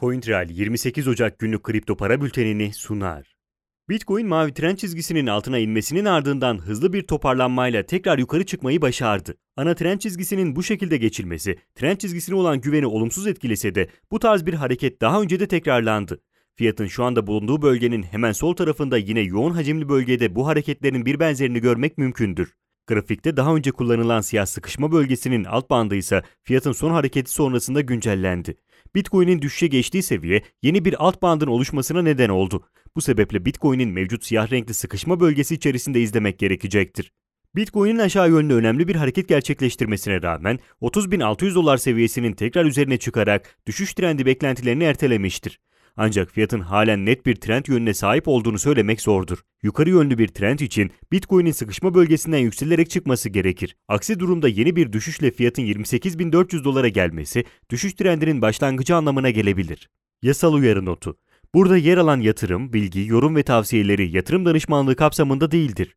CoinTrail 28 Ocak günlük kripto para bültenini sunar. Bitcoin mavi trend çizgisinin altına inmesinin ardından hızlı bir toparlanmayla tekrar yukarı çıkmayı başardı. Ana trend çizgisinin bu şekilde geçilmesi, trend çizgisine olan güveni olumsuz etkilese de bu tarz bir hareket daha önce de tekrarlandı. Fiyatın şu anda bulunduğu bölgenin hemen sol tarafında yine yoğun hacimli bölgede bu hareketlerin bir benzerini görmek mümkündür. Grafikte daha önce kullanılan siyah sıkışma bölgesinin alt bandı ise fiyatın son hareketi sonrasında güncellendi. Bitcoin'in düşüşe geçtiği seviye yeni bir alt bandın oluşmasına neden oldu. Bu sebeple Bitcoin'in mevcut siyah renkli sıkışma bölgesi içerisinde izlemek gerekecektir. Bitcoin'in aşağı yönlü önemli bir hareket gerçekleştirmesine rağmen 30.600 dolar seviyesinin tekrar üzerine çıkarak düşüş trendi beklentilerini ertelemiştir. Ancak fiyatın halen net bir trend yönüne sahip olduğunu söylemek zordur. Yukarı yönlü bir trend için Bitcoin'in sıkışma bölgesinden yükselerek çıkması gerekir. Aksi durumda yeni bir düşüşle fiyatın 28.400 dolara gelmesi düşüş trendinin başlangıcı anlamına gelebilir. Yasal uyarı notu. Burada yer alan yatırım, bilgi, yorum ve tavsiyeleri yatırım danışmanlığı kapsamında değildir.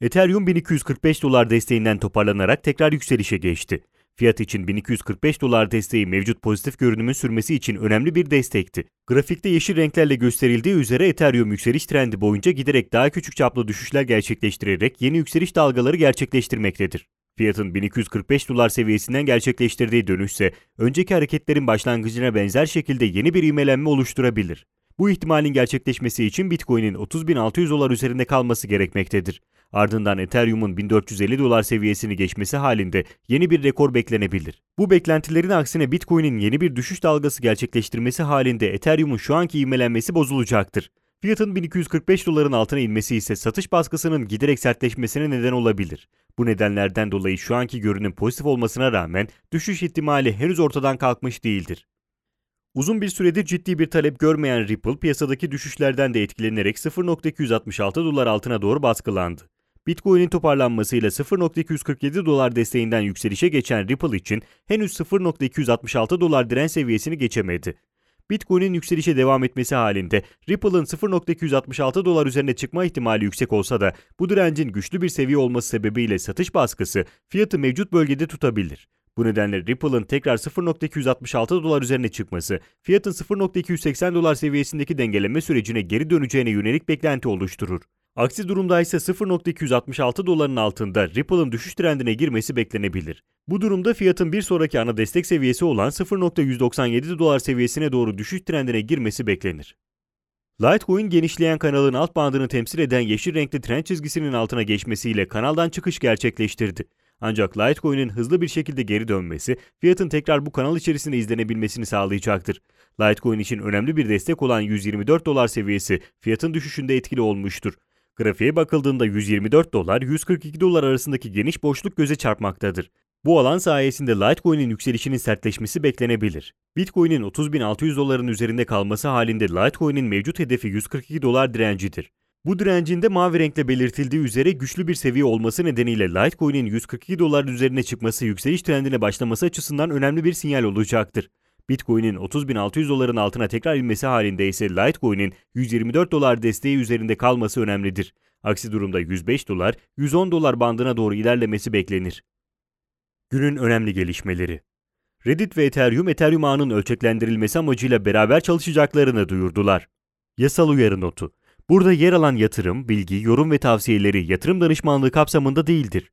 Ethereum 1245 dolar desteğinden toparlanarak tekrar yükselişe geçti. Fiyat için 1245 dolar desteği mevcut pozitif görünümün sürmesi için önemli bir destekti. Grafikte yeşil renklerle gösterildiği üzere Ethereum yükseliş trendi boyunca giderek daha küçük çaplı düşüşler gerçekleştirerek yeni yükseliş dalgaları gerçekleştirmektedir. Fiyatın 1245 dolar seviyesinden gerçekleştirdiği dönüşse önceki hareketlerin başlangıcına benzer şekilde yeni bir ivmelenme oluşturabilir. Bu ihtimalin gerçekleşmesi için Bitcoin'in 30.600 dolar üzerinde kalması gerekmektedir. Ardından Ethereum'un 1450 dolar seviyesini geçmesi halinde yeni bir rekor beklenebilir. Bu beklentilerin aksine Bitcoin'in yeni bir düşüş dalgası gerçekleştirmesi halinde Ethereum'un şu anki ivmelenmesi bozulacaktır. Fiyatın 1245 doların altına inmesi ise satış baskısının giderek sertleşmesine neden olabilir. Bu nedenlerden dolayı şu anki görünüm pozitif olmasına rağmen düşüş ihtimali henüz ortadan kalkmış değildir. Uzun bir süredir ciddi bir talep görmeyen Ripple piyasadaki düşüşlerden de etkilenerek 0.266 dolar altına doğru baskılandı. Bitcoin'in toparlanmasıyla 0.247 dolar desteğinden yükselişe geçen Ripple için henüz 0.266 dolar direnç seviyesini geçemedi. Bitcoin'in yükselişe devam etmesi halinde Ripple'ın 0.266 dolar üzerine çıkma ihtimali yüksek olsa da bu direncin güçlü bir seviye olması sebebiyle satış baskısı fiyatı mevcut bölgede tutabilir. Bu nedenle Ripple'ın tekrar 0.266 dolar üzerine çıkması, fiyatın 0.280 dolar seviyesindeki dengeleme sürecine geri döneceğine yönelik beklenti oluşturur. Aksi durumda ise 0.266 doların altında Ripple'ın düşüş trendine girmesi beklenebilir. Bu durumda fiyatın bir sonraki ana destek seviyesi olan 0.197 dolar seviyesine doğru düşüş trendine girmesi beklenir. Litecoin genişleyen kanalın alt bandını temsil eden yeşil renkli trend çizgisinin altına geçmesiyle kanaldan çıkış gerçekleştirdi. Ancak Litecoin'in hızlı bir şekilde geri dönmesi fiyatın tekrar bu kanal içerisinde izlenebilmesini sağlayacaktır. Litecoin için önemli bir destek olan 124 dolar seviyesi fiyatın düşüşünde etkili olmuştur. Grafiğe bakıldığında 124 dolar 142 dolar arasındaki geniş boşluk göze çarpmaktadır. Bu alan sayesinde Litecoin'in yükselişinin sertleşmesi beklenebilir. Bitcoin'in 30.600 doların üzerinde kalması halinde Litecoin'in mevcut hedefi 142 dolar direncidir. Bu direncinde mavi renkle belirtildiği üzere güçlü bir seviye olması nedeniyle Litecoin'in 142 dolar üzerine çıkması yükseliş trendine başlaması açısından önemli bir sinyal olacaktır. Bitcoin'in 30.600 doların altına tekrar inmesi halinde ise Litecoin'in 124 dolar desteği üzerinde kalması önemlidir. Aksi durumda 105 dolar, 110 dolar bandına doğru ilerlemesi beklenir. Günün önemli gelişmeleri Reddit ve Ethereum, Ethereum ağının ölçeklendirilmesi amacıyla beraber çalışacaklarını duyurdular. Yasal uyarı notu Burada yer alan yatırım, bilgi, yorum ve tavsiyeleri yatırım danışmanlığı kapsamında değildir.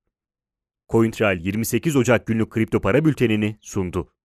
CoinTrail 28 Ocak günlük kripto para bültenini sundu.